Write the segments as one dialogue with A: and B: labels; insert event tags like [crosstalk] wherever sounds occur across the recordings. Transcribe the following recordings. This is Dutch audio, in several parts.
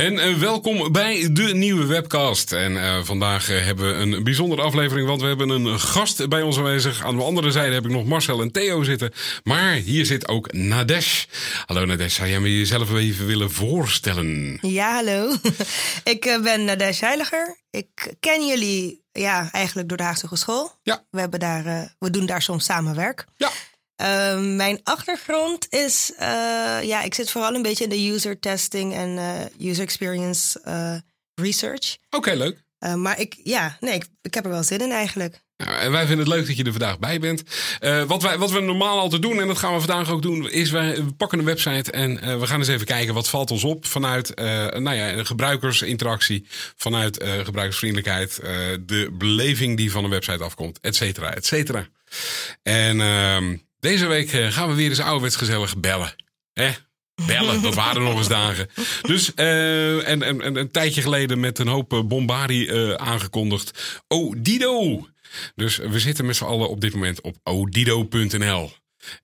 A: En uh, welkom bij de nieuwe webcast. En uh, vandaag uh, hebben we een bijzondere aflevering, want we hebben een gast bij ons aanwezig. Aan de andere zijde heb ik nog Marcel en Theo zitten. Maar hier zit ook Nadesh. Hallo Nadesh, zou jij me jezelf even willen voorstellen?
B: Ja, hallo. [laughs] ik ben Nadesh Heiliger. Ik ken jullie ja, eigenlijk door de Haagse Hogeschool.
A: Ja.
B: We, hebben daar, we doen daar soms samen werk.
A: Ja.
B: Uh, mijn achtergrond is, uh, ja, ik zit vooral een beetje in de user testing en uh, user experience research.
A: Oké, okay, leuk.
B: maar ik, ja, nee, ik, ik, heb er wel zin in eigenlijk.
A: Nou, en wij vinden het leuk dat je er vandaag bij bent. wat, wij, wat we normaal altijd doen, en dat gaan we vandaag ook doen, is wij we pakken een website en we gaan eens even kijken wat valt ons op vanuit nou ja, gebruikersinteractie, vanuit gebruikersvriendelijkheid, de beleving die van een website afkomt, et cetera, et cetera. En ehm, deze week gaan we weer eens ouderwets gezellig bellen. Hè? Bellen, dat waren nog eens dagen. Dus, uh, en, en, en, een tijdje geleden met een hoop bombardie uh, aangekondigd. Odido! Dus we zitten met z'n allen op dit moment op odido.nl.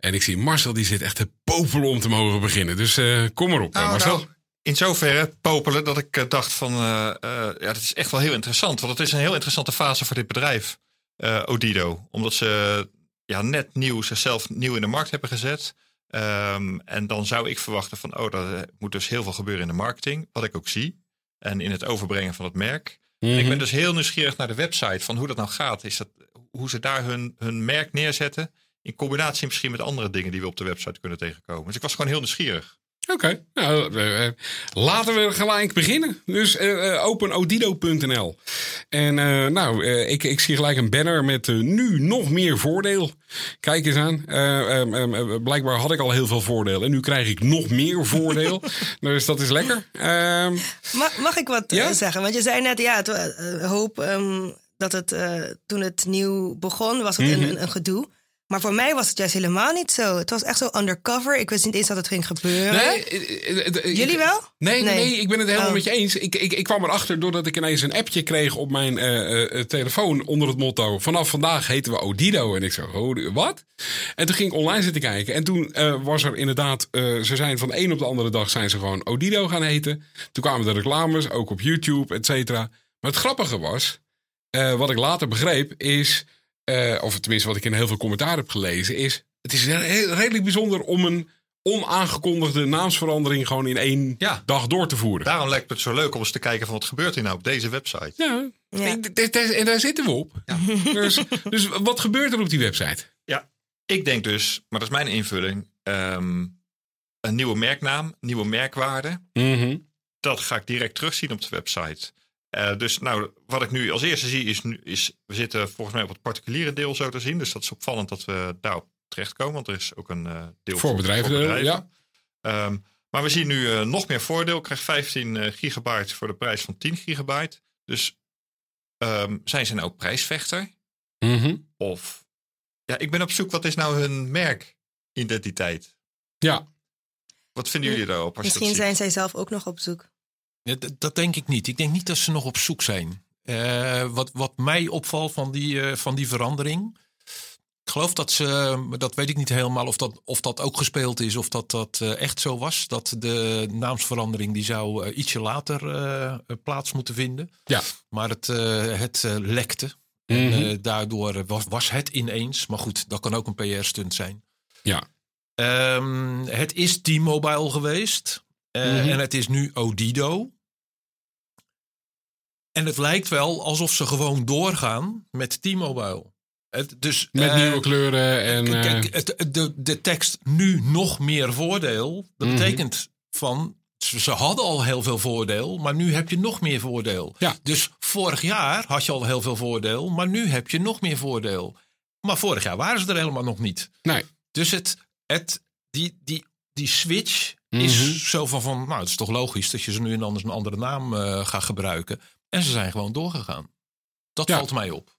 A: En ik zie Marcel, die zit echt te popelen om te mogen beginnen. Dus uh, kom maar op,
C: nou,
A: Marcel.
C: Nou, in zoverre popelen dat ik dacht van, ja, dat is echt wel heel interessant. Want het is een heel interessante fase voor dit bedrijf, Odido. Omdat ze ja, net nieuw zichzelf nieuw in de markt hebben gezet. Um, en dan zou ik verwachten van, oh, er moet dus heel veel gebeuren in de marketing, wat ik ook zie. En in het overbrengen van het merk. Mm -hmm. Ik ben dus heel nieuwsgierig naar de website van hoe dat nou gaat. Is dat, hoe ze daar hun, hun merk neerzetten. In combinatie misschien met andere dingen die we op de website kunnen tegenkomen. Dus ik was gewoon heel nieuwsgierig.
A: Oké, okay. nou, uh, laten we gelijk beginnen. Dus uh, openodido.nl. En uh, nou, ik, ik zie gelijk een banner met nu nog meer voordeel. Kijk eens aan. Um, blijkbaar had ik al heel veel voordeel. En nu krijg ik nog meer voordeel. [laughs] dus dat is lekker. Ehm,
B: mag, mag ik wat ja? zeggen? Want je zei net, ja, het, hoop um, dat het toen het nieuw begon, was het mm -hmm. een, een gedoe. Maar voor mij was het juist helemaal niet zo. Het was echt zo undercover. Ik wist niet eens dat het ging gebeuren.
A: Nee,
B: Jullie wel?
A: Nee, nee, nee, ik ben het helemaal oh. met je eens. Ik, ik, ik kwam erachter doordat ik ineens een appje kreeg op mijn uh, uh, telefoon onder het motto: vanaf vandaag heten we Odido. En ik zo, oh, wat? En toen ging ik online zitten kijken. En toen uh, was er inderdaad, ze zijn van de een op de andere dag zijn ze gewoon Odido gaan heten. Toen kwamen de reclames, ook op YouTube, et cetera. Maar het grappige was, wat ik later begreep, is. Uh, of tenminste wat ik in heel veel commentaar heb gelezen, is... Het is redelijk bijzonder om een onaangekondigde naamsverandering gewoon in één
C: ja.
A: dag door te voeren.
C: Daarom lijkt het zo leuk om eens te kijken van wat gebeurt er nou op deze website.
A: Ja, ja. en daar zitten we op. Ja. [laughs] Dus, dus, wat gebeurt er op die website?
C: Ja, ik denk dus, maar dat is mijn invulling, um, een nieuwe merknaam, nieuwe merkwaarde.
A: Mm -hmm.
C: Dat ga ik direct terugzien op de website. Uh, dus nou, wat ik nu als eerste zie is, is, we zitten volgens mij op het particuliere deel zo te zien. Dus dat is opvallend dat we daarop terechtkomen, want er is ook een uh, deel
A: voor, voor bedrijven. Voor bedrijven.
C: Ja. Um, maar we zien nu uh, nog meer voordeel. Ik krijg 15 gigabyte voor de prijs van 10 gigabyte. Dus um, zijn ze nou ook prijsvechter?
A: Mm -hmm.
C: Of, ja, ik ben op zoek, wat is nou hun merkidentiteit?
A: Ja.
C: Wat vinden jullie daarop? Als
B: Misschien zijn zij zelf ook nog op zoek.
D: Dat denk ik niet. Ik denk niet dat ze nog op zoek zijn. Uh, wat, wat mij opvalt van die, uh, van die verandering. Ik geloof dat ze, dat weet ik niet helemaal of dat, of dat ook gespeeld is, of dat dat uh, echt zo was. Dat de naamsverandering die zou ietsje later plaats moeten vinden.
A: Ja.
D: Maar het, het lekte. Mm -hmm. En daardoor was, was het ineens. Maar goed, dat kan ook een PR-stunt zijn.
A: Ja.
D: Um, het is T-Mobile geweest. Uh, mm -hmm. En het is nu Odido. En het lijkt wel alsof ze gewoon doorgaan met T-Mobile. Dus,
A: met uh, nieuwe kleuren en...
D: Kijk, het, de, de tekst nu nog meer voordeel. Dat
A: Mhm.
D: betekent van... Ze hadden al heel veel voordeel, maar nu heb je nog meer voordeel.
A: Ja.
D: Dus vorig jaar had je al heel veel voordeel, maar nu heb je nog meer voordeel. Maar vorig jaar waren ze er helemaal nog niet.
A: Nee.
D: Dus het, het, die, die, die switch
A: Mhm.
D: is zo van, van, nou het is toch logisch dat je ze nu en anders een andere naam eh, gaat gebruiken. En ze zijn gewoon doorgegaan. Dat
A: Ja.
D: valt mij op.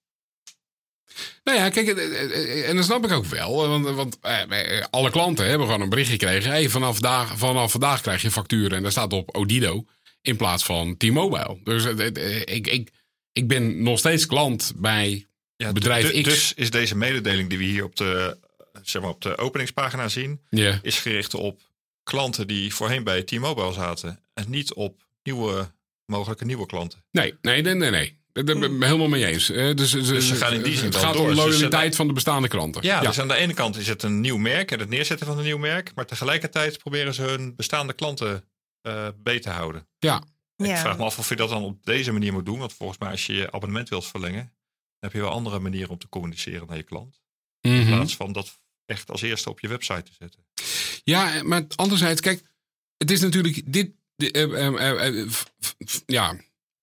A: Nou ja, kijk, eh, eh, en dat snap ik ook wel. Want, want eh, eh, alle klanten hebben gewoon een bericht gekregen. Hey, vanaf, vandaag, vanaf vandaag krijg je facturen. En daar staat op Odido in plaats van T-Mobile. Dus eh, eh, ik, ik, ik ben nog steeds klant bij
C: Ja,
A: bedrijf X.
C: Dus is deze mededeling die we hier op de, zeg maar op de openingspagina zien, is gericht op klanten die voorheen bij T-Mobile zaten. En niet op nieuwe, mogelijke nieuwe klanten.
A: Nee, nee, nee, nee. nee. Daar ben ik het helemaal mee eens. Eh, Dus,
C: Dus ze gaan in die zin
A: het gaat
C: door.
A: om de
C: Ze
A: loyaliteit van de bestaande klanten.
C: Ja, dus aan de ene kant is het een nieuw merk en het neerzetten van een nieuw merk. Maar tegelijkertijd proberen ze hun bestaande klanten eh beter te houden.
A: ja.
C: Ik vraag me af of je dat dan op deze manier moet doen. Want volgens mij als je je abonnement wilt verlengen, dan heb je wel andere manieren om te communiceren naar je klant. In
A: Mhm.
C: plaats van dat echt als eerste op je website te zetten.
A: Ja, maar anderzijds, kijk, het is natuurlijk dit. Eh, eh, eh, ja,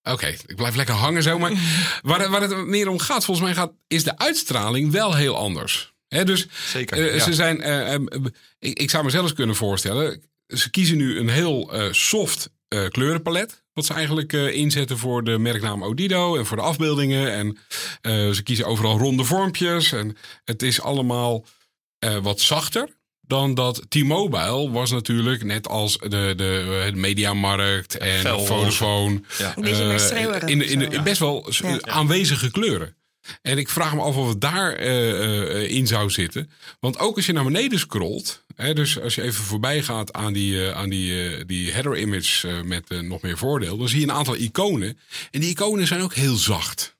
A: oké, ik blijf lekker hangen zo. Maar [laughs] waar, waar het meer om gaat, volgens mij gaat, is de uitstraling wel heel anders. Dus
C: Zeker. ja.
A: ze zijn, ik, ik zou me zelfs kunnen voorstellen, ze kiezen nu een heel soft kleurenpalet. Wat ze eigenlijk inzetten voor de merknaam Odido en voor de afbeeldingen. En ze kiezen overal ronde vormpjes. En het is allemaal wat zachter dan dat T-Mobile was natuurlijk net als de, de, eh, de Mediamarkt en
C: fel
A: Vodafone.
C: Ja.
B: Schreeuwerig
A: in, de- in, best wel
B: Ja.
A: aanwezige kleuren. En ik vraag me af of het daar eh, eh, in zou zitten. Want ook als je naar beneden scrolt. Hè, dus als je even voorbij gaat aan die, aan die, die header image met nog meer voordeel. Dan zie je een aantal iconen. En die iconen zijn ook heel zacht.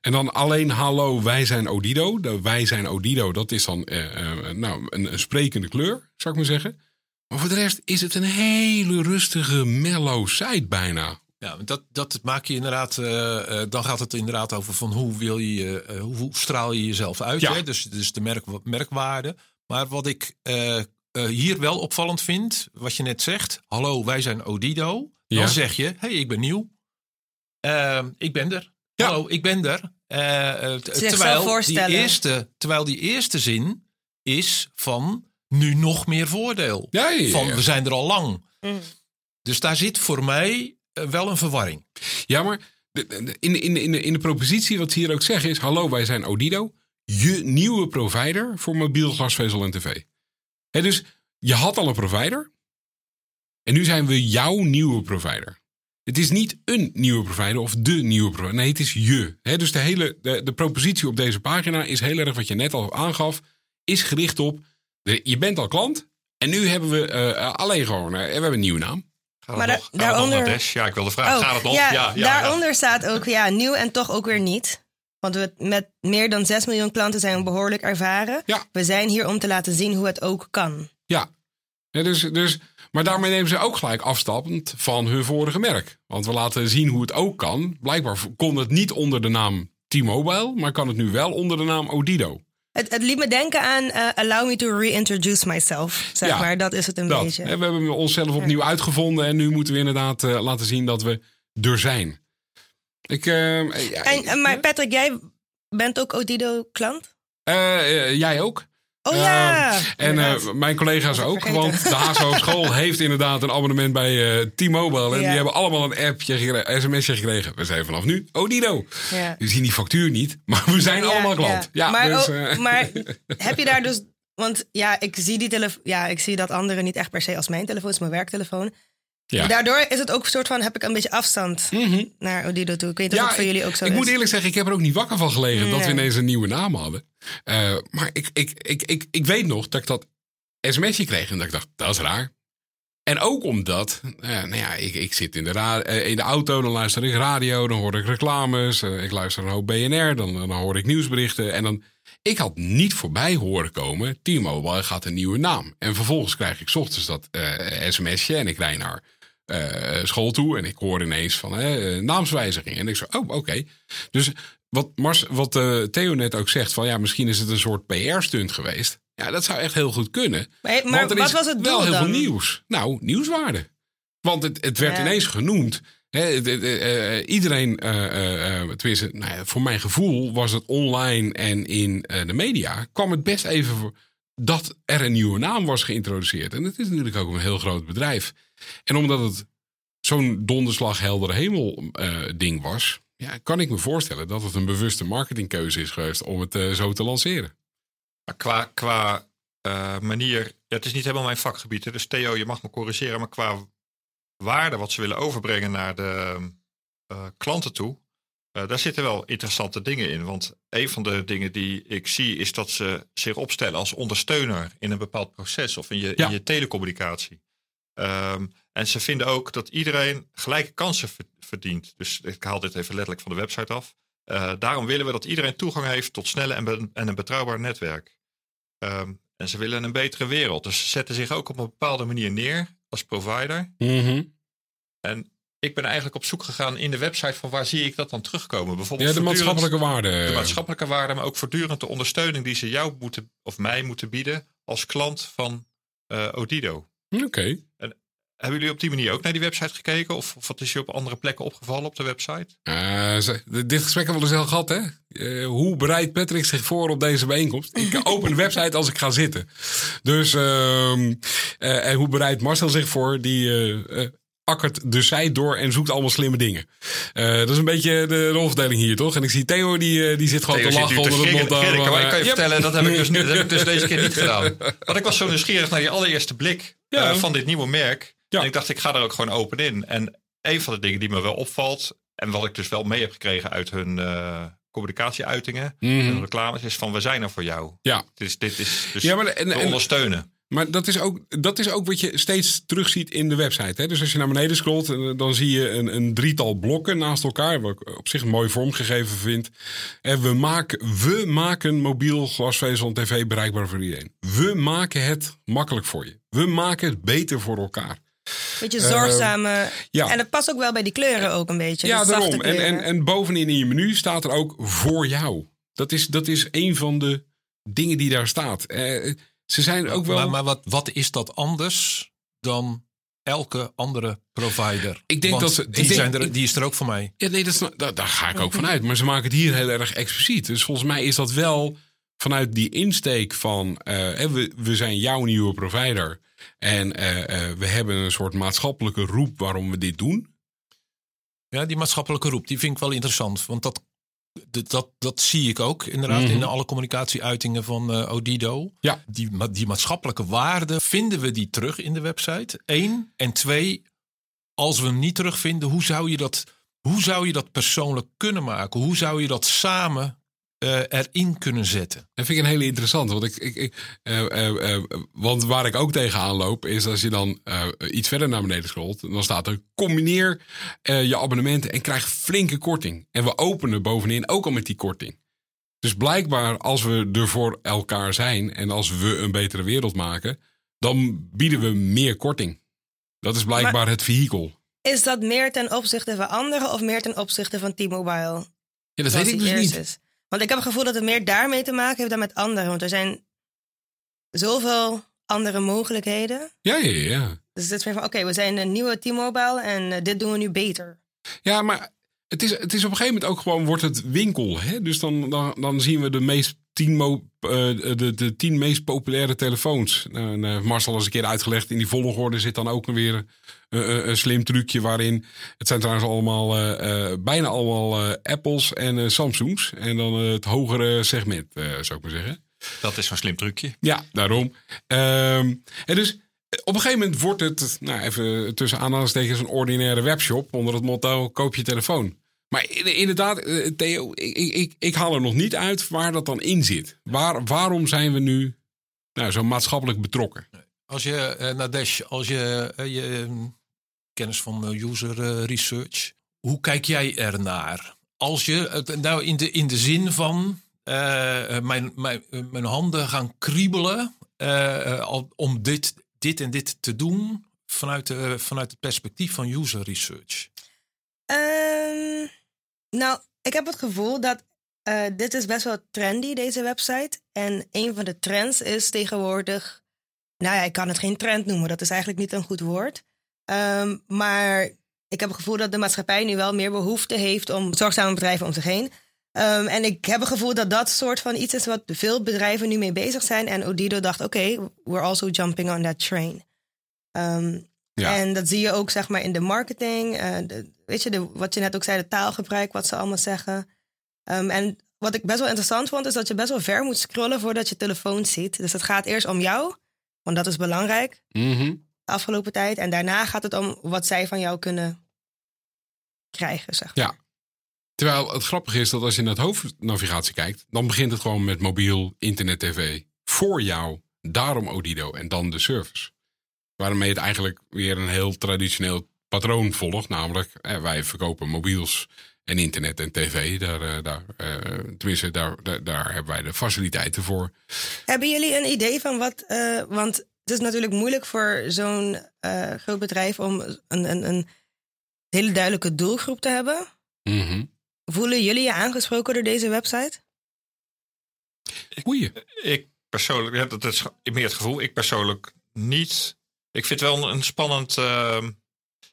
A: En dan alleen hallo, wij zijn Odido. De wij zijn Odido, dat is dan eh, eh, nou, een, een sprekende kleur, zou ik maar zeggen. Maar voor de rest is het een hele rustige, mellow site bijna.
D: Ja, dat, dat maak je inderdaad. eh, dan gaat het inderdaad over van hoe wil je, eh, hoe, hoe straal je jezelf uit.
A: Ja.
D: Hè? Dus, dus de merk, merkwaarde. Maar wat ik hier wel opvallend vind, wat je net zegt. Hallo, wij zijn Odido. Dan
A: Ja.
D: zeg je, hey, ik ben nieuw. Ik ben er.
A: Ja.
D: Hallo, ik ben er.
B: Zichzelf
D: terwijl, die
B: voorstellen.
D: eerste, terwijl die eerste zin is van nu nog meer voordeel.
A: Ja, ja, ja.
D: Van we zijn er al lang.
B: Mm.
D: Dus daar zit voor mij eh, wel een verwarring.
A: Ja, maar in, in, in, de, in de propositie wat ze hier ook zeggen is... Hallo, wij zijn Odido, je nieuwe provider voor mobiel glasvezel en tv. Dus je had al een provider en nu zijn we jouw nieuwe provider. Het is niet een nieuwe provider of de nieuwe provider. Nee, het is je. Hè, dus de hele de, de propositie op deze pagina is heel erg wat je net al aangaf. Is gericht op, de- je bent al klant en nu hebben we eh, alleen gewoon, eh, we hebben een nieuwe naam.
C: Gaat
B: Maar
C: het
B: da-
C: nog? Gaat het nog
B: daaronder-
C: naar Dash? Ja, ik wilde vragen.
B: Oh,
C: Gaat het nog?
B: Ja,
C: ja, ja,
B: daaronder staat ook ja, nieuw en toch ook weer niet. Want we, met meer dan 6 miljoen klanten zijn we behoorlijk ervaren.
A: Ja.
B: We zijn hier om te laten zien hoe het ook kan.
A: Ja, Ja, dus, dus, maar daarmee nemen ze ook gelijk afstappend van hun vorige merk. Want we laten zien hoe het ook kan. Blijkbaar kon het niet onder de naam T-Mobile, maar kan het nu wel onder de naam Odido.
B: Het, het liet me denken aan eh, Allow me to reintroduce myself. Zeg
A: Ja,
B: maar, dat is het een
A: Dat.
B: beetje.
A: We hebben onszelf opnieuw uitgevonden en nu moeten we inderdaad eh, laten zien dat we er zijn. Ik, eh,
B: En, maar Patrick, jij bent ook Odido-klant?
A: jij ook?
B: Oh ja!
A: En eh, mijn collega's
B: ik
A: ook,
B: vergeten.
A: want de HSO [laughs] School heeft inderdaad een abonnement bij eh, T-Mobile. En
B: Ja.
A: die hebben allemaal een appje, gere- sms'je gekregen. We zijn vanaf nu Odido.
B: ja.
A: We zien die factuur niet, maar we zijn
B: Ja,
A: allemaal klant. Ja,
B: maar,
A: dus,
B: ook-
A: eh,
B: maar [laughs] heb je daar dus... Want ja ik, zie die telefo- ja, ik zie dat anderen niet echt per se als mijn telefoon. Het is mijn werktelefoon.
A: ja.
B: Daardoor is het ook een soort van... heb ik een beetje afstand
A: Mhm.
B: naar Odido toe. Ik weet niet of
A: Ja,
B: het voor jullie ook zo
A: ik
B: is.
A: moet eerlijk zeggen, ik heb er ook niet wakker van gelegen dat we
B: Nee.
A: ineens een nieuwe naam hadden. Eh, maar ik, ik, ik, ik, ik weet nog dat ik dat sms'je kreeg en dat ik dacht, dat is raar. En ook omdat, eh, nou ja, ik, ik zit in de, ra- eh, in de auto, dan luister ik radio, dan hoor ik reclames, ik luister een hoop BNR, dan, dan hoor ik nieuwsberichten. En dan, ik had niet voorbij horen komen, T-Mobile gaat een nieuwe naam. En vervolgens krijg ik ochtends dat sms'je en ik rijd naar school toe en ik hoor ineens van naamswijziging. En ik zo, oh, oké. Dus wat, Mars, wat eh, Theo net ook zegt, van ja, misschien is het een soort PR-stunt geweest. Ja, dat zou echt heel goed kunnen.
B: Maar, maar
A: Want er
B: wat
A: is
B: was het
A: wel
B: doel
A: heel
B: dan?
A: veel nieuws. Nou, nieuwswaarde. Want het, het werd
B: Ja.
A: ineens genoemd. Eh, eh, iedereen, eh, tenminste, nou ja, voor mijn gevoel was het online en in de media, kwam het best even voor dat er een nieuwe naam was geïntroduceerd. En het is natuurlijk ook een heel groot bedrijf. En omdat het zo'n donderslag heldere hemel uh, ding was, ja, kan ik me voorstellen dat het een bewuste marketingkeuze is geweest om het uh, zo te lanceren.
C: Maar qua, qua uh, manier, ja, het is niet helemaal mijn vakgebied, hè, dus Theo, je mag me corrigeren, maar qua waarde wat ze willen overbrengen naar de klanten toe, daar zitten wel interessante dingen in. Want een van de dingen die ik zie is dat ze zich opstellen als ondersteuner in een bepaald proces of in je, in je telecommunicatie. Um, en ze vinden ook dat iedereen gelijke kansen verdient. Dus ik haal dit even letterlijk van de website af. Uh, daarom willen we dat iedereen toegang heeft tot snelle en, en een betrouwbaar netwerk. Um, en ze willen een betere wereld. Dus ze zetten zich ook op een bepaalde manier neer als provider.
A: -hmm.
C: En ik ben eigenlijk op zoek gegaan in de website van waar zie ik dat dan terugkomen. Bijvoorbeeld
A: ja, de maatschappelijke waarde.
C: De maatschappelijke waarde, maar ook voortdurend de ondersteuning die ze jou moeten of mij moeten bieden als klant van uh, Odido.
A: Oké. Okay.
C: Hebben jullie op die manier ook naar die website gekeken? Of, of wat is je op andere plekken opgevallen op de website?
A: Uh, dit gesprek hebben we dus al gehad, hè? Uh, hoe bereidt Patrick zich voor op deze bijeenkomst? Ik [laughs] open de website als ik ga zitten. Dus, uh, en hoe bereidt Marcel zich voor? Die akkert de site door en zoekt allemaal slimme dingen. dat is een beetje de rolverdeling hier, toch? En ik zie Theo, die, die zit gewoon
C: Theo
A: te lachen onder
C: het motto. ik kan je vertellen, dat heb ik, [laughs] dus, dat heb ik dus deze keer niet gedaan. Want ik was zo nieuwsgierig naar die allereerste blik ja. van dit nieuwe merk. Ja. En ik dacht, ik ga er ook gewoon open in. En een van de dingen die me wel opvalt, en wat ik dus wel mee heb gekregen uit hun uh, communicatieuitingen mm en reclames, is van we zijn er voor jou.
A: Ja.
C: Dus dit is dus ja, maar, en, en, ondersteunen.
A: Maar dat is, ook, dat is ook wat je steeds terugziet in de website. Hè? Dus als je naar beneden scrolt, eh, dan zie je een, een drietal blokken naast elkaar. Wat ik op zich een mooi vormgegeven vind. En we maken, we maken mobiel glasvezel en tv bereikbaar voor iedereen. We maken het makkelijk voor je. We maken het beter voor elkaar.
B: Beetje zorgzame. Uh, ja. En het past ook wel bij die kleuren ook een beetje.
A: Ja, daarom. En, en, en bovenin in je menu staat er ook voor jou. Dat is, dat is een van de dingen die daar staat. Uh, ze zijn ook wel.
D: Maar, maar wat, wat is dat anders dan elke andere provider.
A: Ik denk
D: Want
A: dat ze,
D: die, zijn er, die is er ook voor mij.
A: Ja, nee, dat is, daar, daar ga ik ook vanuit. Maar ze maken het hier heel erg expliciet. Dus volgens mij is dat wel vanuit die insteek van uh, we, we zijn jouw nieuwe provider. En uh, uh, we hebben een soort maatschappelijke roep waarom we dit doen.
D: Ja, die maatschappelijke roep, die vind ik wel interessant. Want dat, dat, dat zie ik ook inderdaad mm -hmm. in alle communicatieuitingen van uh, Odido.
A: Ja.
D: Die, die maatschappelijke waarden, vinden we die terug in de website? Eén. En twee, als we hem niet terugvinden, hoe zou je dat, hoe zou je dat persoonlijk kunnen maken? Hoe zou je dat samen uh, erin kunnen zetten.
A: Dat vind ik een hele interessante. Want, ik, ik, ik uh, uh, want waar ik ook tegenaan loop, is als je dan iets verder naar beneden scrolt, dan staat er: combineer je abonnementen en krijg flinke korting. En we openen bovenin ook al met die korting. Dus blijkbaar, als we er voor elkaar zijn en als we een betere wereld maken, dan bieden we meer korting. Dat is blijkbaar maar het vehikel.
B: Is dat meer ten opzichte van anderen of meer ten opzichte van T-Mobile?
A: Ja, dat weet ik dus niet. Is?
B: Want ik heb het gevoel dat het meer daarmee te maken heeft dan met anderen. Want er zijn zoveel andere mogelijkheden.
A: Ja, ja, ja.
B: Dus het is meer van, oké, we zijn een nieuwe T-Mobile en uh, dit doen we nu beter.
A: Ja, maar het is, het is op een gegeven moment ook gewoon, wordt het winkel. Hè? Dus dan, dan, dan zien we de meest tien, uh, de, de tien meest populaire telefoons. Uh, Marcel has een keer uitgelegd, in die volgorde zit dan ook weer een, een slim trucje waarin... Het zijn trouwens allemaal, uh, bijna allemaal Apples en Samsungs. En dan het hogere segment, zou ik maar zeggen.
C: Dat is zo'n slim trucje.
A: Ja, daarom. Um, en dus op een gegeven moment wordt het, nou even tussen aanhalingstekens, een ordinaire webshop onder het motto: koop je telefoon. Maar inderdaad, Theo, ik, ik, ik, haal er nog niet uit waar dat dan in zit. Waar, waarom zijn we nu nou, zo maatschappelijk betrokken?
D: Als je, uh, Nadesh, als je, uh, je kennis van user research, hoe kijk jij ernaar? Als je, nou in de, in de zin van, mijn, mijn, mijn handen gaan kriebelen om dit, dit en dit te doen vanuit, de, vanuit het perspectief van user research?
B: Um, nou, ik heb het gevoel dat uh, dit is best wel trendy, deze website. En een van de trends is tegenwoordig... Nou ja, ik kan het geen trend noemen. Dat is eigenlijk niet een goed woord. Um, maar ik heb het gevoel dat de maatschappij nu wel meer behoefte heeft... om zorgzame bedrijven om zich heen. Um, en ik heb het gevoel dat dat soort van iets is... wat veel bedrijven nu mee bezig zijn. En Odido dacht, oké, we're also jumping on that train. Um,
A: Ja.
B: En dat zie je ook zeg maar in de marketing. eh, de, weet je, de, wat je net ook zei, de taalgebruik, wat ze allemaal zeggen. Ehm, en wat ik best wel interessant vond, is dat je best wel ver moet scrollen voordat je telefoon ziet. Dus het gaat eerst om jou, want dat is belangrijk
A: Mhm.
B: de afgelopen tijd. En daarna gaat het om wat zij van jou kunnen krijgen, zeg maar.
A: Ja. Terwijl het grappige is dat als je naar het hoofdnavigatie kijkt, dan begint het gewoon met mobiel, internet, tv. Voor jou, daarom Odido en dan de service. Waarmee het eigenlijk weer een heel traditioneel patroon volgt. Namelijk, eh, wij verkopen mobiels en internet en tv. Daar, eh, daar, eh, tenminste, daar, daar, daar hebben wij de faciliteiten voor.
B: Hebben jullie een idee van wat... eh, want het is natuurlijk moeilijk voor zo'n eh, groot bedrijf om een, een, een hele duidelijke doelgroep te hebben.
A: Mhm.
B: Voelen jullie je aangesproken door deze website?
A: Goeie.
C: Ik persoonlijk, ja, dat is meer het gevoel. Ik persoonlijk niet. Ik vind wel een, spannend. ehm,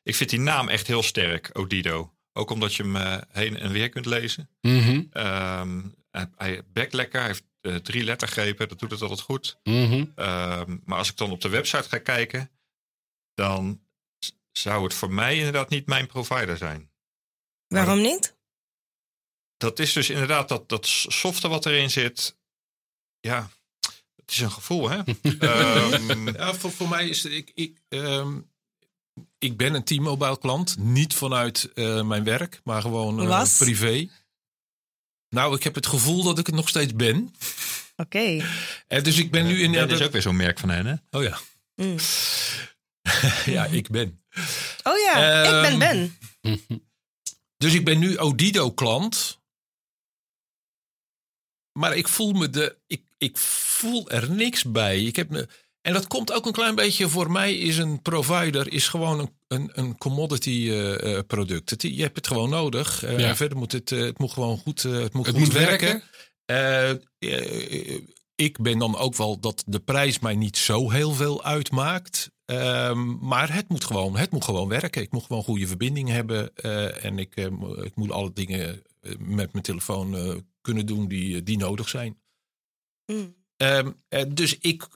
C: ik vind die naam echt heel sterk, Odido. Ook omdat je hem eh, heen en weer kunt lezen.
A: Mhm.
C: Ehm, hij, hij bekt lekker. Hij heeft eh, drie lettergrepen. Dat doet het altijd goed.
A: Mhm.
C: Ehm, maar als ik dan op de website ga kijken, dan zou het voor mij inderdaad niet mijn provider zijn.
B: Waarom niet?
C: Dat is dus inderdaad dat, dat software wat erin zit. Ja, is een gevoel, hè? [laughs] Ehm,
D: Ja, voor, voor mij is het, ik, ik, ehm, ik ben een T-Mobile klant. Niet vanuit eh, mijn werk, maar gewoon eh,
B: Was?
D: privé. Nou, ik heb het gevoel dat ik het nog steeds ben.
B: Oké.
D: En dus ik ben nu in...
C: dat is ook weer zo'n merk van hen, hè?
D: Oh ja.
B: Mm. [laughs]
D: ja, ik ben.
B: Oh ja, ik ben
D: Ehm,
B: Ben.
D: Dus ik ben nu Odido klant. Maar ik voel me de. Ik, ik voel er niks bij. Ik heb me, en dat komt ook een klein beetje voor mij. Is een provider is gewoon een, een, een commodity eh, eh, product. Het, je hebt het gewoon nodig. Eh,
A: Ja.
D: Verder moet het, het moet gewoon goed, het moet
A: Het
D: goed
A: moet werken.
D: Eh, ik ben dan ook wel dat de prijs mij niet zo heel veel uitmaakt. Ehm, maar het moet, gewoon, het moet gewoon werken. Ik moet gewoon goede verbinding hebben. en ik, ik moet alle dingen met mijn telefoon kunnen doen die, eh, die nodig zijn.
B: Mm.
D: Ehm, eh, dus ik.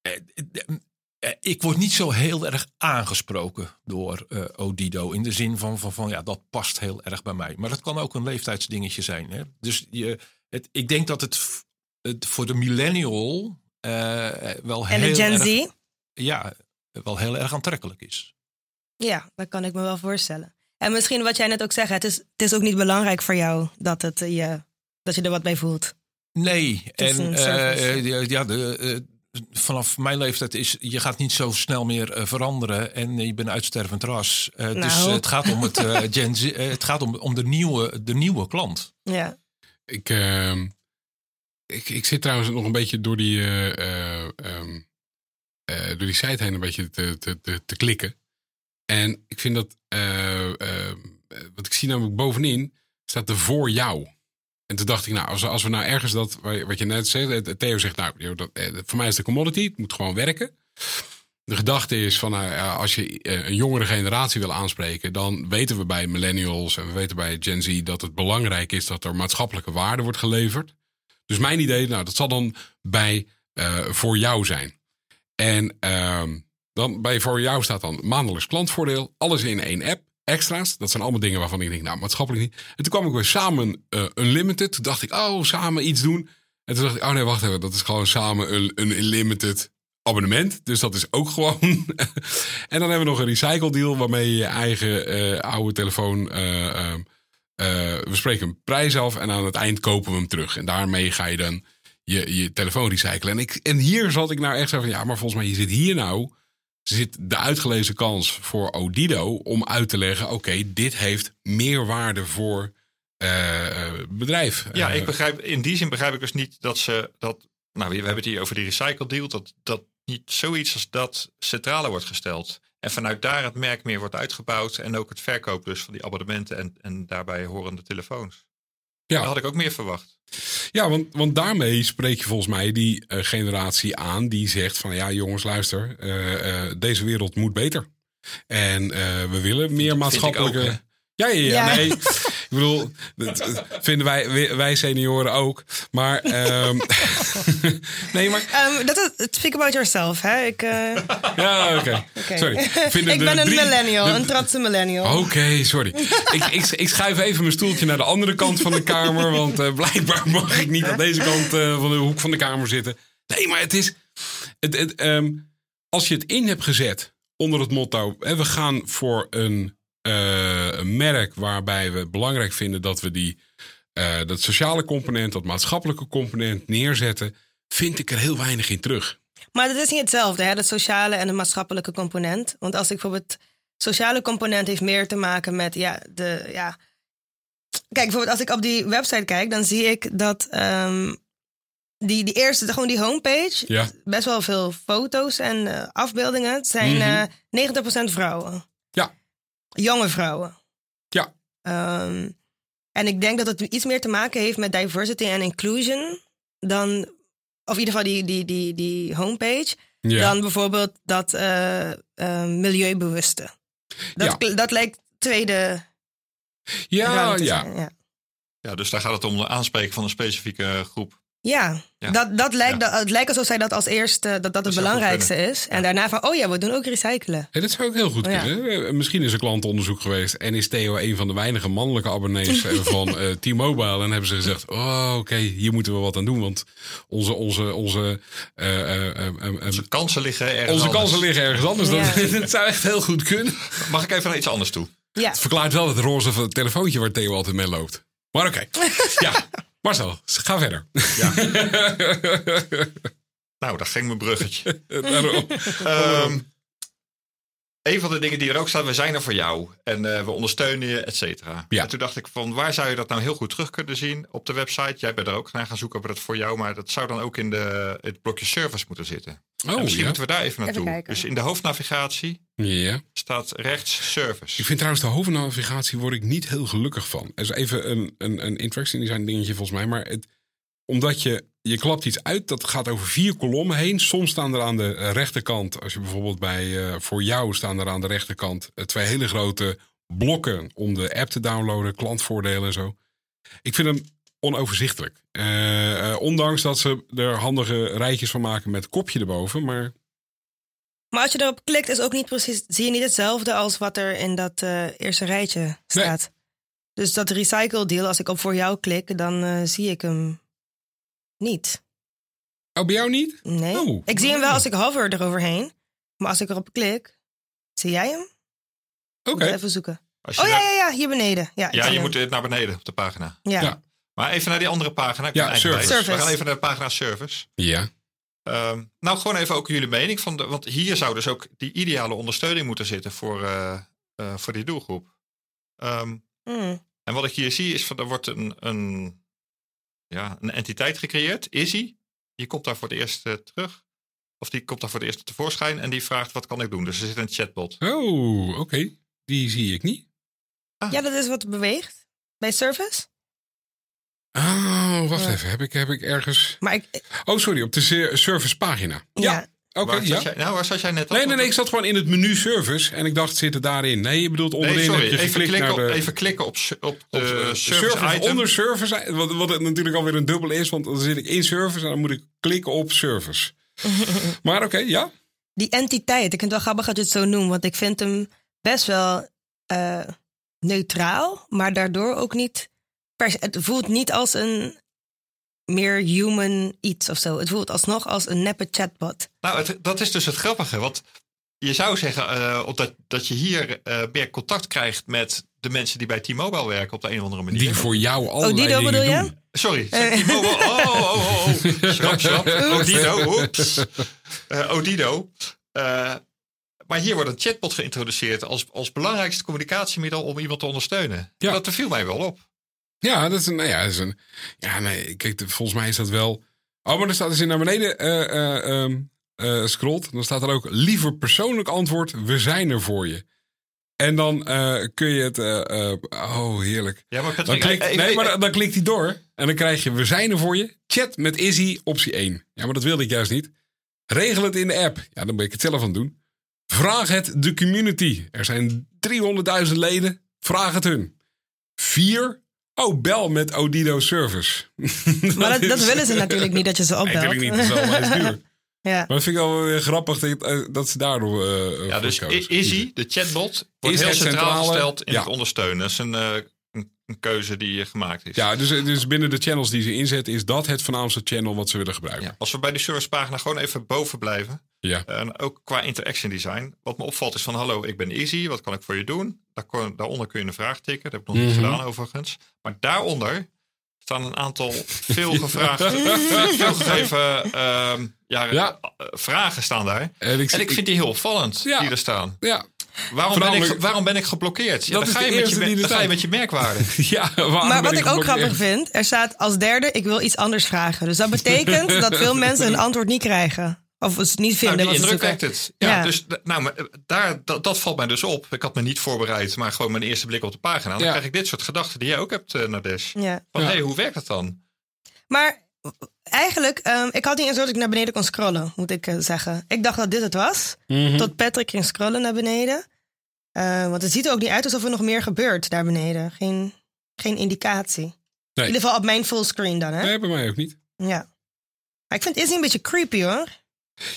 D: eh, ik word niet zo heel erg aangesproken door Odido. In de zin van, van, van ja, dat past heel erg bij mij. Maar dat kan ook een leeftijdsdingetje zijn. Hè? Dus je, het, ik denk dat het, het voor de millennial eh, wel
B: En
D: heel
B: de Gen
D: erg,
B: Z?
D: ja, wel heel erg aantrekkelijk is.
B: Ja, dat kan ik me wel voorstellen. En misschien wat jij net ook zegt, het is, het is ook niet belangrijk voor jou dat, het, eh, je, dat je er wat bij voelt.
D: Nee, en eh, eh, ja, de, eh, vanaf mijn leeftijd is je gaat niet zo snel meer veranderen en je bent uitstervend ras. Eh, Dus het gaat om het eh, [laughs] Gen Z, het gaat om, om de nieuwe, de nieuwe klant.
B: Ja.
A: Ik, ehm, ik, ik zit trouwens nog een beetje door die, eh, eh, ehm, eh, door die site heen een beetje te, te, te, te klikken. En ik vind dat, eh, eh, wat ik zie namelijk bovenin, staat er voor jou. En toen dacht ik, nou, als, als we nou ergens dat, wat je net zei, eh, Theo zegt, nou, dat, voor mij is de commodity, het moet gewoon werken. De gedachte is van, nou, als je een jongere generatie wil aanspreken, dan weten we bij millennials en we weten bij Gen Z dat het belangrijk is dat er maatschappelijke waarde wordt geleverd. Dus mijn idee, nou, dat zal dan bij voor jou zijn. En ehm, dan bij voor jou staat dan maandelijks klantvoordeel, alles in één app, extra's. Dat zijn allemaal dingen waarvan ik denk, nou, maatschappelijk niet. En toen kwam ik weer samen eh, Unlimited. Toen dacht ik, oh, samen iets doen. En toen dacht ik, oh nee, wacht even, dat is gewoon samen een, een Unlimited abonnement. Dus dat is ook [laughs] gewoon. en dan hebben we nog een recycle deal waarmee je je eigen eh, oude telefoon. eh, ehm, eh, we spreken een prijs af en aan het eind kopen we hem terug. En daarmee ga je dan je, je telefoon recyclen. En, ik, en hier zat ik nou echt zo van, ja, maar volgens mij je zit hier nou zit de uitgelezen kans voor Odido om uit te leggen: oké, dit heeft meer waarde voor eh, bedrijf.
C: Ja,
A: Eh,
C: ik begrijp, in die zin begrijp ik dus niet dat ze dat. Nou, we hebben het hier over die recycle deal. Dat, dat niet zoiets als dat centrale wordt gesteld. En vanuit daar het merk meer wordt uitgebouwd. En ook het verkoop dus van die abonnementen en, en daarbij horende telefoons.
A: Ja.
C: Daar had ik ook meer verwacht.
A: Ja, want, want daarmee spreek je volgens mij die eh, generatie aan die zegt van ja jongens luister, eh, eh, deze wereld moet beter. En eh, we willen meer maatschappelijke...
C: ook, hè?
A: ja, ja, ja,
B: Ja.
A: nee. [laughs] Ik bedoel, dat vinden wij, wij senioren ook. Maar, um, [laughs] nee, maar...
B: Um, dat is, speak about yourself, hè? Ik, uh... [laughs]
A: Ja, oké. Okay. Okay. Sorry.
B: ik ben een drie, millennial, de, een trotse millennial.
A: Oké, okay, sorry. ik, ik, ik schuif even mijn stoeltje naar de andere kant van de kamer. Want uh, blijkbaar mag ik niet aan deze kant uh, van de hoek van de kamer zitten. Nee, maar het is... Het, het, um, als je het in hebt gezet onder het motto: hè, we gaan voor een, uh, een, merk waarbij we belangrijk vinden dat we die, uh, dat sociale component, dat maatschappelijke component neerzetten, vind ik er heel weinig in terug.
B: Maar dat is niet hetzelfde, hè? dat sociale en de maatschappelijke component. Want als ik bijvoorbeeld. Sociale component heeft meer te maken met ja, de. Ja, Kijk, bijvoorbeeld als ik op die website kijk, dan zie ik dat um, die, die eerste, gewoon die homepage,
A: ja.
B: best wel veel foto's en uh, afbeeldingen. Het zijn mm -hmm. uh, 90% vrouwen.
A: Ja.
B: Jonge vrouwen.
A: Ja.
B: Um, en ik denk dat het iets meer te maken heeft met diversity en inclusion dan, of in ieder geval die, die, die, die homepage, ja. dan bijvoorbeeld dat uh, milieubewuste. Dat, ja. dat lijkt tweede.
A: Ja, ja.
C: ja. Ja, dus daar gaat het om de aanspreken van een specifieke groep.
B: Ja, ja. Dat, dat lijkt, dat, het lijkt alsof zij dat als eerste, dat dat het dat belangrijkste is. En daarna van, oh ja, we doen ook recyclen.
A: Ja, dat zou ook heel goed oh, kunnen. Eh, misschien is er klantonderzoek geweest en is Theo een van de weinige mannelijke abonnees eh, van uh, [laughs] T-Mobile. En hebben ze gezegd, oh oké, okay, hier moeten we wat aan doen. Want onze, onze, onze,
C: uh, onze kansen liggen ergens
A: Onze
C: anders.
A: kansen liggen ergens anders. Dat, [laughs] dat, zou echt heel goed kunnen.
C: Mag ik even naar iets anders toe?
B: Ja.
A: Het verklaart wel het roze telefoontje waar Theo altijd mee loopt. Maar oké, okay. [laughs] ja. Marcel, ga verder. Ja. [laughs]
C: nou, dat ging mijn bruggetje. um, een van de dingen die er ook staat, we zijn er voor jou. En uh, we ondersteunen je, et cetera.
A: Ja.
C: En toen dacht ik van, waar zou je dat nou heel goed terug kunnen zien op de website? Jij bent er ook naar gaan zoeken op het voor jou. Maar dat zou dan ook in de, het blokje service moeten zitten.
A: Oh,
C: en misschien
A: ja.
C: moeten we daar even naartoe.
B: Even
C: dus in de hoofdnavigatie
A: ja.
C: staat rechts service.
A: Ik vind trouwens de hoofdnavigatie word ik niet heel gelukkig van. Er is even een, een, een interesting design dingetje volgens mij. Maar het, omdat je, je klapt iets uit, dat gaat over vier kolommen heen. Soms staan er aan de rechterkant, als je bijvoorbeeld bij uh, voor jou staan er aan de rechterkant uh, twee hele grote blokken om de app te downloaden, klantvoordelen en zo. Ik vind hem onoverzichtelijk. Uh, ondanks dat ze er handige rijtjes van maken met kopje erboven, maar.
B: Maar als je erop klikt, is ook niet precies, zie je niet hetzelfde als wat er in dat eerste rijtje staat. Nee. Dus dat recycle deal, als ik op voor jou klik, dan zie ik hem niet.
A: Oh, bij jou niet?
B: Nee.
A: Oh.
B: Ik zie hem wel als ik hover eroverheen. Maar als ik erop klik, zie jij hem?
A: Oké. Okay.
B: Even zoeken. Oh ja, ja, ja, hier beneden. Ja,
C: ja je hem. moet naar beneden op de pagina.
B: Ja. ja.
C: Maar even naar die andere pagina.
A: Ja, service.
B: service.
C: We gaan even naar de pagina service.
A: Ja.
C: Um, nou, gewoon even ook jullie mening. Van de, want hier zou dus ook die ideale ondersteuning moeten zitten voor, uh, uh, voor die doelgroep. Um,
B: mm.
C: En wat ik hier zie is, van, er wordt een, een ja, een entiteit gecreëerd, Izzy. Die komt daar voor het eerst uh, terug. Of die komt daar voor het eerst tevoorschijn en die vraagt wat kan ik doen. Dus er zit een chatbot.
A: Oh, oké. Okay. Die zie ik niet.
B: Ah. Ja, dat is wat beweegt. Bij service?
A: Oh, wacht ja. even. Heb ik, heb ik ergens...
B: Maar ik...
A: Oh, sorry. Op de service pagina.
B: Ja.
A: ja. Oké, okay, ja.
C: Jij, nou, waar zat jij net
A: Nee, nee, nee. Ik zat gewoon in het menu service en ik dacht, zit het daarin? Nee, je bedoelt onderin.
C: Nee, sorry.
A: Heb je
C: even, klikken
A: naar
C: op,
A: de,
C: even klikken op, op de
A: op, uh,
C: service,
A: service
C: item.
A: onder service. Wat, wat het natuurlijk alweer een dubbel is, want dan zit ik in service en dan moet ik klikken op service. [laughs] maar oké, okay, ja.
B: Die entiteit, ik vind het wel grappig dat je het zo noemt, want ik vind hem best wel uh, neutraal, maar daardoor ook niet. Het voelt niet als een meer human iets of zo. Het voelt alsnog als een neppe chatbot.
C: Nou, het, dat is dus het grappige. Want je zou zeggen uh, dat, dat je hier uh, meer contact krijgt met de mensen die bij T-Mobile werken op de een of andere manier.
A: Die voor jou allerlei
B: oh,
A: dingen
B: bedoel
A: doen.
B: je?
C: Sorry, T-Mobile. Oh, oh, oh, oh. Schrap, schrap. Odido, oeps. Uh, Odido. maar hier wordt een chatbot geïntroduceerd als, als belangrijkste communicatiemiddel om iemand te ondersteunen.
A: Ja.
C: Dat viel mij wel op.
A: Ja, dat is een. Nou ja, dat is een. Ja, nee, kijk, volgens mij is dat wel. Oh, maar er staat als je naar beneden uh, uh, um, uh, scrolt, dan staat er ook liever persoonlijk antwoord: we zijn er voor je. En dan kun je het. oh, heerlijk.
C: Ja, maar
A: dan klikt, nee, maar dan, dan klikt hij door. En dan krijg je: we zijn er voor je. Chat met Izzy, optie 1. Ja, maar dat wilde ik juist niet. Regel het in de app. Ja, dan ben ik het zelf aan het doen. Vraag het de community. Er zijn 300.000 leden. Vraag het hun. Vier. Oh, bel met Odido Service. [laughs]
B: Maar dat, dat willen ze [laughs] natuurlijk niet, dat je ze
A: Nee,
B: opbelt.
A: natuurlijk niet, dat is wel duur.
B: ja.
A: Maar dat vind ik wel weer grappig dat, eh, dat ze daardoor eh
C: Ja,
A: voor
C: dus Izzy, de chatbot, wordt
A: Is
C: heel centraal gesteld in
A: ja.
C: het ondersteunen. Dat is een, eh, een, keuze die gemaakt is.
A: Ja, dus, dus binnen de channels die ze inzetten, is dat het voornaamste channel wat ze willen gebruiken.
C: Ja, Als we bij de servicepagina gewoon even boven blijven.
A: Ja.
C: En ook qua interaction design. Wat me opvalt is van hallo, ik ben Easy. Wat kan ik voor je doen? Daar kon- daaronder kun je een vraag tikken. Dat heb ik nog niet
A: Mhm.
C: gedaan overigens. Maar daaronder staan een aantal [laughs] veel gevraagde, veel gegeven ehm, ja,
A: Ja.
C: eh, vragen staan daar.
A: En ik,
C: En ik vind die heel opvallend,
A: Ja.
C: die er staan.
A: Ja,
C: Waarom ben, ik, waarom ben ik geblokkeerd? Ja,
A: Dat
C: dan,
A: is
C: ga je met je, dan ga je met je merkwaarde. [laughs]
A: ja waarom
B: Maar
A: ben
B: wat ik ook grappig vind, er staat als derde, ik wil iets anders vragen. Dus dat betekent dat veel [laughs] mensen een antwoord niet krijgen. Of het niet vinden.
C: Nou, die indruk wekt het. Ja,
B: Ja.
C: Dus nou, maar, eh, daar, dat, dat valt mij dus op. Ik had me niet voorbereid, maar gewoon mijn eerste blik op de pagina. Dan
A: Ja.
C: krijg ik dit soort gedachten die jij ook hebt, uh, Nadesh.
B: Ja.
C: Van,
A: Ja.
C: hé, hoe werkt dat dan?
B: Maar eigenlijk, ehm, ik had niet eens dat ik naar beneden kon scrollen, moet ik eh, zeggen. Ik dacht dat dit het was.
A: Mhm.
B: Tot Patrick ging scrollen naar beneden. Eh, want het ziet er ook niet uit alsof er nog meer gebeurt daar beneden. Geen, geen indicatie. In ieder geval op mijn fullscreen dan, hè?
A: Nee, bij mij ook niet.
B: Ja. Maar ik vind Izzy een beetje creepy, hoor.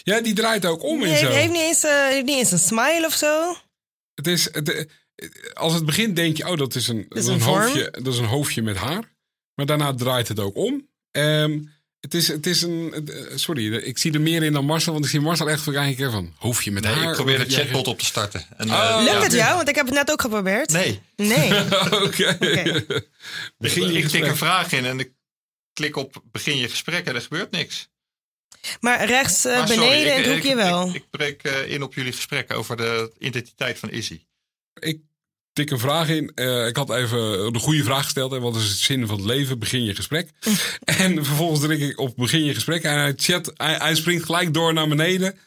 A: Ja, die draait ook om en zo.
B: heeft niet, eens, eh, heeft niet eens een smile of zo.
A: Het is, het, als het begint denk je, oh, dat is een, dat
B: is
A: een,
B: een
A: hoofdje, dat is een hoofdje met haar. Maar daarna draait het ook om. Ehm, het, is, het is een, eh, sorry, ik zie er meer in dan Marcel, want ik zie Marcel echt kijken van hoofdje met
C: Nee,
A: haar.
C: ik probeer de chatbot op te starten. En,
A: Oh.
C: eh,
B: Lukt
C: ja.
B: het jou? Want ik heb het net ook geprobeerd.
C: Nee,
B: Nee. [laughs]
A: Oké. Begin je
C: ik tik een vraag in en ik klik op begin je gesprek en er gebeurt niks.
B: Maar rechts eh,
C: Maar sorry,
B: beneden in
C: ik-
B: het
C: ik-
B: hoekje
C: ik-
B: wel.
C: Ik, ik breek in op jullie gesprek over de identiteit van Izzy.
A: Ik tik een vraag in. Eh, ik had even de goede vraag gesteld. Hè, wat is het zin van het leven? Begin je gesprek. [laughs] en vervolgens druk ik op begin je gesprek. En hij, chat, hij, hij springt gelijk door naar beneden.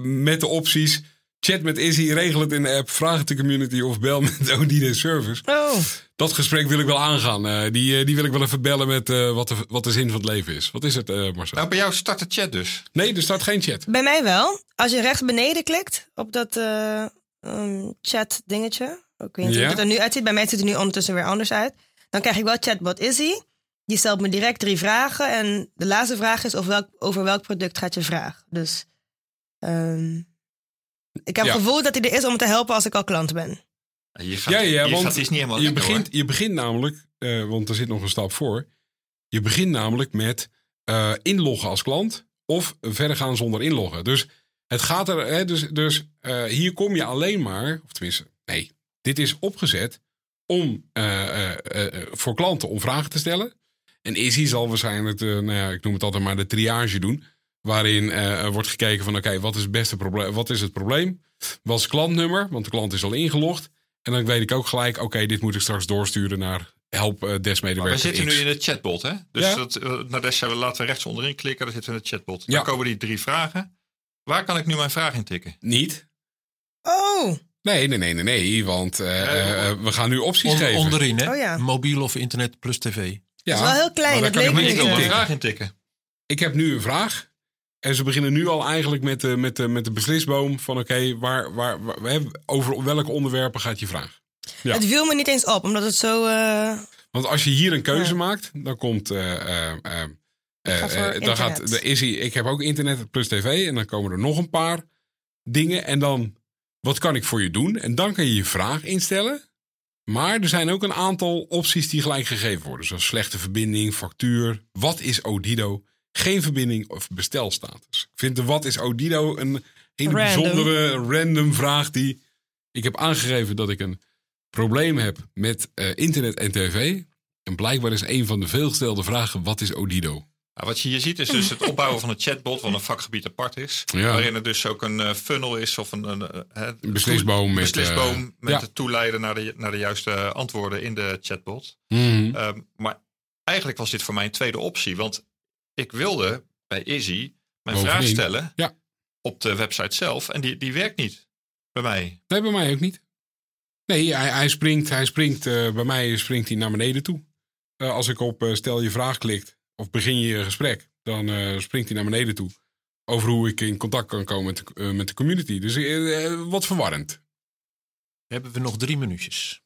A: Met de opties. Chat met Izzy, regel het in de app, vraag het de community of bel [laughs] met Odine Service.
B: Oh,
A: Dat gesprek wil ik wel aangaan. Eh, die, eh, die wil ik wel even bellen met eh, wat, de, wat de zin van het leven is. Wat is het, eh, Marcel?
C: Nou, bij jou start de chat dus.
A: Nee, er staat geen chat.
B: bij mij wel. Als je rechts beneden klikt op dat eh, ehm, chat dingetje. Ik weet niet
A: Ja.
B: hoe het er nu uitziet. Bij mij ziet het er nu ondertussen weer anders uit. Dan krijg ik wel chatbot Izzy. Die stelt me direct drie vragen. En de laatste vraag is over welk, over welk product gaat je vraag. Dus ehm, ik heb
A: Ja.
B: het gevoel dat hij er is om me te helpen als ik al klant ben.
C: Je gaat,
A: Ja, ja,
C: je
A: want
C: gaat iets niet helemaal
A: je
C: lekker,
A: begint,
C: hoor.
A: je begint namelijk, eh, want er zit nog een stap voor. Je begint namelijk met eh, inloggen als klant of verder gaan zonder inloggen. Dus het gaat er, hè, dus, dus eh, hier kom je alleen maar, of tenminste, nee, dit is opgezet om eh, eh, eh, voor klanten om vragen te stellen. En Izzy zal waarschijnlijk, de, nou ja, ik noem het altijd maar de triage doen. Waarin wordt gekeken van oké, wat is het beste probleem? Wat is het probleem? Wat is het klantnummer? Want de klant is al ingelogd. En dan weet ik ook gelijk, oké, dit moet ik straks doorsturen naar help uh,
C: Maar we zitten
A: X.
C: nu in de chatbot, hè? Dus
A: Ja.
C: dat, uh, Nadesh zei, laten we rechts onderin klikken. Dan zitten we in de chatbot. Dan
A: Ja.
C: komen die drie vragen. Waar kan ik nu mijn vraag in tikken?
A: Niet?
B: Oh,
A: Nee, nee, nee, nee, nee. Want eh, eh, eh, we gaan nu opties
D: On-
A: geven.
D: onderin, hè?
B: Oh ja.
D: Mobiel of internet plus tv.
A: Ja,
B: dat is wel heel klein.
A: maar
B: Dat leek
A: kan ik
C: Ik
B: niet. eh,
C: vraag intikken.
A: Ik heb nu een vraag. En ze beginnen nu al eigenlijk met de, met de, met de beslisboom van oké, waar, waar, waar, over welke onderwerpen gaat je vraag? Ja.
B: Het viel me niet eens op, omdat het zo... eh,
A: Want als je hier een keuze
B: Ja.
A: maakt, dan komt. eh, eh, eh, eh,
B: ga
A: eh, dan gaat de Izzy, ik heb ook internet plus tv. En dan komen er nog een paar dingen. En dan, wat kan ik voor je doen? En dan kan je je vraag instellen. Maar er zijn ook een aantal opties die gelijk gegeven worden. Zoals slechte verbinding, factuur. Wat is Odido? Geen verbinding of bestelstatus. Ik vind de wat is Odido een hele bijzondere random vraag die... Ik heb aangegeven dat ik een probleem heb met eh, internet en tv. En blijkbaar is een van de veelgestelde vragen: wat is Odido?
C: Nou, wat je hier ziet is dus het opbouwen van een chatbot, wat een vakgebied apart is.
A: Ja.
C: Waarin er dus ook een eh, funnel is of een, een, eh,
A: Een beslisboom
C: een
A: met,
C: beslisboom
A: eh,
C: met
A: ja.
C: het toeleiden naar de, naar de juiste antwoorden in de chatbot.
A: Mhm.
C: Ehm, maar eigenlijk was dit voor mij een tweede optie. Want ik wilde bij Izzy mijn vraag stellen
A: Ja.
C: op de website zelf. En die, die werkt niet bij mij.
A: Nee, bij mij ook niet. Nee, hij, hij springt, hij springt bij mij springt hij naar beneden toe. Als ik op stel je vraag klikt of begin je gesprek, dan eh, springt hij naar beneden toe. Over hoe ik in contact kan komen met de, eh, met de community. Dus eh, wat verwarrend.
D: Hebben we nog drie minuutjes.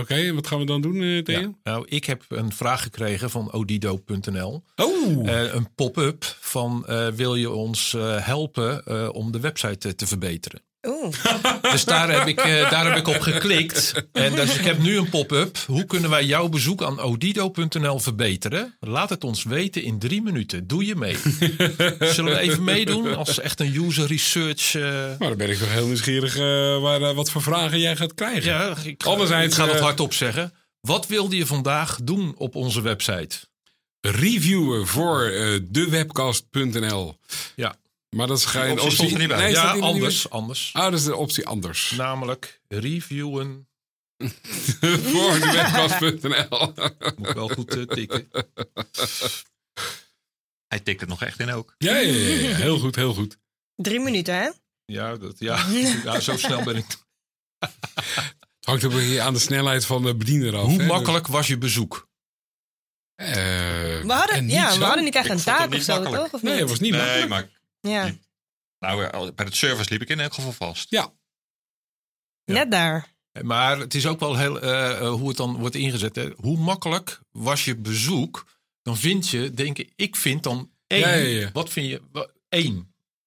A: Oké, en wat gaan we dan doen, Theo?
D: Ja. Nou, ik heb een vraag gekregen van odido.nl.
A: Oh!
D: Een pop-up van wil je ons helpen om de website te verbeteren.
B: Oeh. [laughs]
D: Dus daar heb, ik, eh, daar heb ik op geklikt. En dus ik heb nu een pop-up. Hoe kunnen wij jouw bezoek aan odido.nl verbeteren? Laat het ons weten in drie minuten. Doe je mee? [laughs] Zullen we even meedoen als echt een user research? eh,
A: Nou, dan ben ik toch heel nieuwsgierig eh, waar, wat voor vragen jij gaat krijgen.
D: ja, ik ga,
A: Anderzijds,
D: ik ga het
A: eh,
D: hardop zeggen. Wat wilde je vandaag doen op onze website?
A: Reviewen voor dewebcast.nl.
D: Ja,
A: Maar dat is geen
C: optie stond er niet bij.
A: Nee,
D: ja
A: er niet
D: anders, anders.
A: Ah, dat is de optie anders. [laughs]
D: Namelijk reviewen. [laughs]
A: voor dewebcast.nl.
D: Moet wel goed eh, tikken.
C: Hij tikt het nog echt in ook.
A: ja, ja, ja, ja, heel goed, heel goed.
B: Drie minuten, hè?
D: Ja, dat, ja. ja, zo snel ben ik. [laughs]
A: Het hangt ook weer aan de snelheid van de bediener af.
D: Hoe
A: hè.
D: makkelijk was je bezoek?
A: Dus, eh,
B: We
A: en
B: hadden,
A: niet
B: ja,
A: zo.
B: we hadden niet echt
C: Ik
B: een taak of
C: niet
B: zo,
C: makkelijk.
B: toch? Of
A: Nee, het was niet makkelijk.
C: Maar
B: Ja,
C: nou, eh, bij het service liep ik in elk geval vast.
A: Ja,
B: net daar.
D: Maar het is ook wel heel eh, eh, hoe het dan wordt ingezet. Hè. Hoe makkelijk was je bezoek? Dan vind je, denk ik, ik vind dan één.
A: Ja, ja, ja.
D: Wat vind je?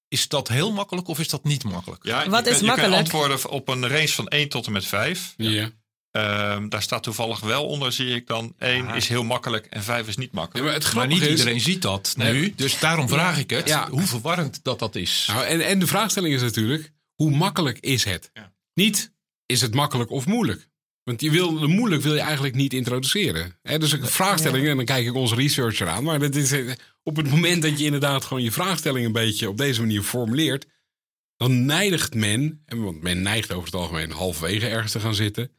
D: Is dat heel makkelijk of is dat niet makkelijk?
C: Ja,
B: Wat
C: je
B: is
C: Je
B: makkelijk?
C: kunt antwoorden op een range van 1 tot en met 5.
A: ja.
C: Ehm, daar staat toevallig wel onder, zie ik dan. 1
D: Ah.
C: is heel makkelijk en 5 is niet
A: Ja,
C: makkelijk.
A: maar het
D: Maar
A: grappige
D: niet
A: is...
D: iedereen ziet dat
A: Nee.
D: nu. Dus daarom vraag ik het.
A: Ja.
D: Hoe verwarrend dat dat is.
A: Nou, en, en de vraagstelling is natuurlijk, hoe makkelijk is het?
C: Ja.
A: Niet, is het makkelijk of moeilijk? Want je wil, de moeilijk wil je eigenlijk niet introduceren. Hè, dus een vraagstelling, en dan kijk ik onze researcher aan. Maar dat is, eh, op het moment dat je inderdaad gewoon je vraagstelling een beetje op deze manier formuleert. Dan neigt men, en want men neigt over het algemeen halverwege ergens te gaan zitten.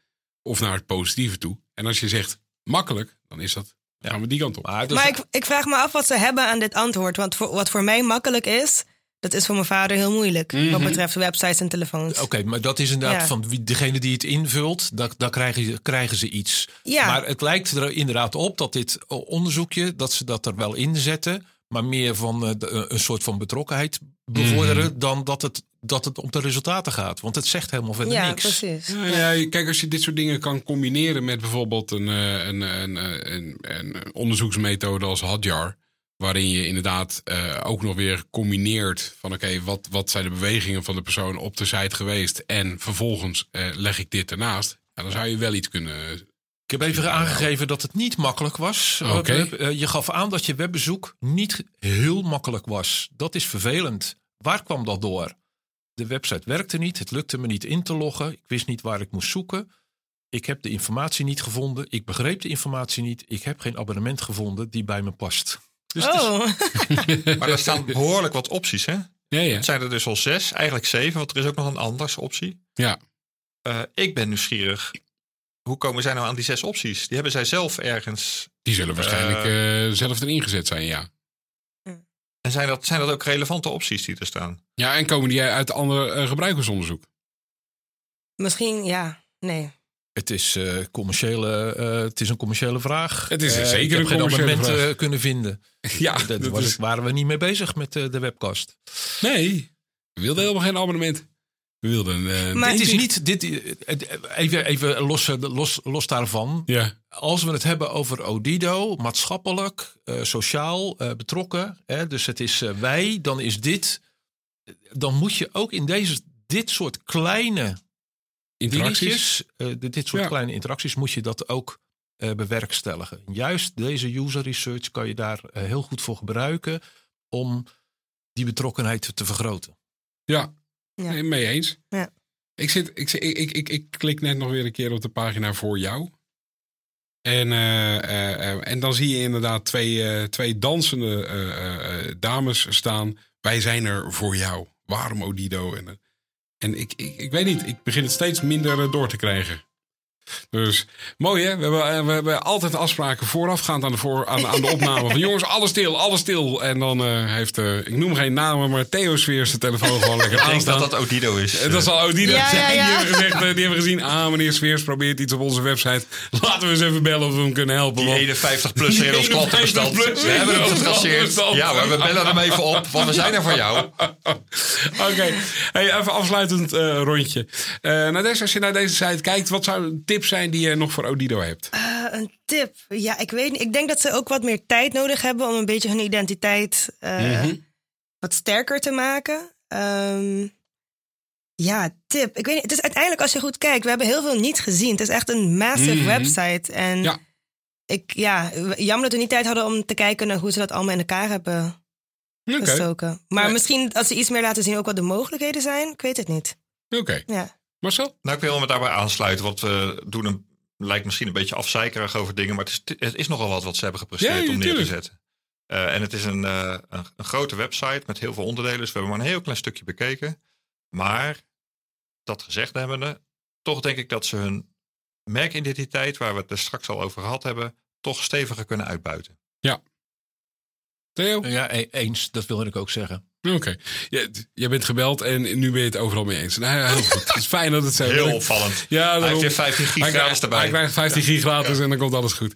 A: Of naar het positieve toe. En als je zegt makkelijk, dan is dat, dan gaan we die kant op.
D: Maar, dus,
B: Maar ik, ik vraag me af wat ze hebben aan dit antwoord. Want voor, wat voor mij makkelijk is, dat is voor mijn vader heel moeilijk.
A: Mhm.
B: Wat betreft websites en telefoons.
D: Oké, maar dat is inderdaad
B: Ja.
D: van wie, degene die het invult, daar, daar krijgen, ze- krijgen ze iets.
B: Ja.
D: Maar het lijkt er inderdaad op dat dit onderzoekje, dat ze dat er wel in zetten, maar meer van eh, de- eh, een soort van betrokkenheid bevorderen
A: Mhm.
D: dan dat het, dat het om de resultaten gaat. Want het zegt helemaal verder
B: ja,
D: niks.
B: precies.
A: Ja, ja, kijk, als je dit soort dingen kan combineren met bijvoorbeeld een, eh, een, een, een, een, een onderzoeksmethode als Hadjar. Waarin je inderdaad eh, ook nog weer combineert van oké, wat, wat zijn de bewegingen van de persoon op de site geweest. En vervolgens eh, leg ik dit ernaast. Ja, dan zou je wel iets kunnen.
D: Ik heb even aangegeven dat het niet makkelijk was. Eh, Je gaf aan dat je webbezoek niet heel makkelijk was. Dat is vervelend. Waar kwam dat door? De website werkte niet. Het lukte me niet in te loggen. Ik wist niet waar ik moest zoeken. Ik heb de informatie niet gevonden. Ik begreep de informatie niet. Ik heb geen abonnement gevonden die bij me past. Dus het is-
B: Oh, [laughs]
C: Maar er staan behoorlijk wat opties, hè?
A: Ja, ja.
C: Het zijn er dus al zes, eigenlijk zeven, want er is ook nog een anders optie.
A: ja.
C: Eh, ik ben nieuwsgierig. Hoe komen zij nou aan die zes opties? Die hebben zij zelf ergens.
A: Die zullen waarschijnlijk eh, zelf erin gezet zijn, ja.
C: En zijn dat, zijn dat ook relevante opties die er staan?
A: Ja, en komen die uit andere eh, gebruikersonderzoek?
B: misschien, ja, nee.
D: Het is, eh, commerciële, eh, het is een commerciële vraag.
A: Het is
D: Eh,
A: zeker
D: ik heb
A: een
D: geen
A: commerciële
D: abonnement
A: vraag.
D: eh, kunnen vinden. [laughs]
A: Ja,
D: Daar
A: dat
D: was
A: is-
D: ik- waren we niet mee bezig met eh, de webcast.
A: Nee, we wilden helemaal geen abonnement. We wilden. eh,
B: Maar
D: het is niet dit. Even, even los, eh, los, los daarvan.
A: Ja,
D: Als we het hebben over Odido, maatschappelijk, eh, sociaal betrokken. Hè, dus het is wij, dan is dit. Dan moet je ook in deze, dit soort kleine
A: interacties.
D: dingetjes, dit soort
A: Ja.
D: kleine interacties, moet je dat ook bewerkstelligen. Juist deze user research kan je daar heel goed voor gebruiken om die betrokkenheid te vergroten.
A: Ja,
B: Ja.
A: Nee, mee eens.
B: Ja.
A: Ik, zit, ik, ik, ik, ik, ik klik net nog weer een keer op de pagina voor jou. En, eh, eh, eh, en dan zie je inderdaad twee, twee dansende dames staan. Wij zijn er voor jou. Waarom Odido? En, en ik, ik, ik weet niet, ik begin het steeds minder door te krijgen. Dus mooi hè, we hebben, eh, we hebben altijd afspraken voorafgaand aan de, voor, aan, aan de [laughs] opname. Van jongens, alles stil, alles stil. En dan eh, heeft, eh, ik noem geen namen, maar Theo Sfeer zijn telefoon gewoon lekker
C: Ik denk
A: aanstaan.
C: dat dat Odido is.
A: Eh, Dat zal Odido
B: Ja,
A: zijn.
B: ja, ja.
A: Die, hebben gezegd, die hebben gezien, ah meneer Sfeers probeert iets op onze website. Laten we eens even bellen of we hem kunnen helpen.
C: Die
A: want-
C: 51-plusser in ons klantenbestand.
A: 51-plusser
C: We hebben hem getraceerd. Ja, maar we bellen hem even op, want we zijn er voor jou. [laughs]
A: Oké, hey, even afsluitend eh, rondje. Eh deze, als je naar deze site kijkt, wat zou tip zijn die je nog voor Odido hebt?
B: Uh, een tip? Ja, ik weet niet. Ik denk dat ze ook wat meer tijd nodig hebben om een beetje hun identiteit uh, wat sterker te maken. Um, ja, tip. Ik weet niet. Het is uiteindelijk als je goed kijkt, we hebben heel veel niet gezien. Het is echt een massive
A: Mhm.
B: website. En
A: Ja.
B: ik, ja, jammer dat we niet tijd hadden om te kijken naar hoe ze dat allemaal in elkaar hebben gestoken. Maar
A: Nee.
B: misschien als ze iets meer laten zien ook wat de mogelijkheden zijn. Ik weet het niet.
A: oké.
B: Ja.
A: Marcel?
C: Nou, ik wil me daarbij aansluiten, want we doen een, lijkt misschien een beetje afzeikerig over dingen, maar het is, het is nogal wat wat ze hebben gepresteerd
A: Ja, ja,
C: om neer te zetten. Eh, en het is een, eh, een, een grote website met heel veel onderdelen, dus we hebben maar een heel klein stukje bekeken. Maar dat gezegd hebbende, toch denk ik dat ze hun merkidentiteit, waar we het er straks al over gehad hebben, toch steviger kunnen uitbuiten.
A: Theo?
D: Ja, e- eens. Dat wilde ik ook zeggen.
A: Oké. Ja, d- jij bent gebeld en nu ben je het overal mee eens. Nou, ja, heel goed. Het is fijn dat het zo
C: Heel opvallend.
A: Ja,
C: Hij heeft
A: daarom.
C: weer 15 gig gratis erbij.
A: hij krijgt 15 gig gratis en dan komt alles goed.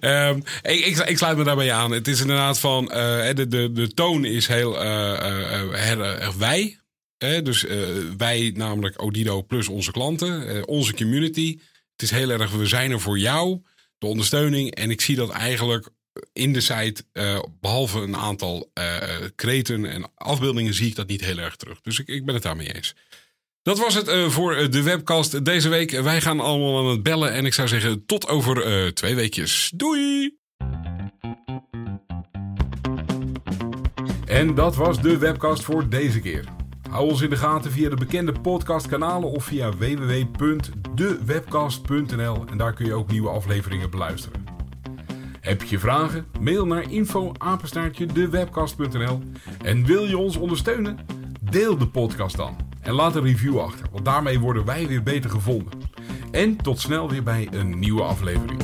A: Ehm, ik, ik, ik sluit me daarbij aan. Het is inderdaad van, eh, de, de, de toon is heel eh, eh, eh, her- wij. Hè? Dus eh, wij, namelijk Odido plus onze klanten, eh, onze community. Het is heel erg, we zijn er voor jou, de ondersteuning. En ik zie dat eigenlijk in de site, eh, behalve een aantal eh kreten en afbeeldingen, zie ik dat niet heel erg terug. Dus ik, ik ben het daarmee eens. Dat was het eh, voor de webcast deze week. Wij gaan allemaal aan het bellen. En ik zou zeggen, tot over twee weekjes. Doei! En dat was de webcast voor deze keer. Hou ons in de gaten via de bekende podcastkanalen of via www.dewebcast.nl. En daar kun je ook nieuwe afleveringen beluisteren. Heb je vragen? Mail naar info dewebcast.nl. En wil je ons ondersteunen? Deel de podcast dan. En laat een review achter, want daarmee worden wij weer beter gevonden. En tot snel weer bij een nieuwe aflevering.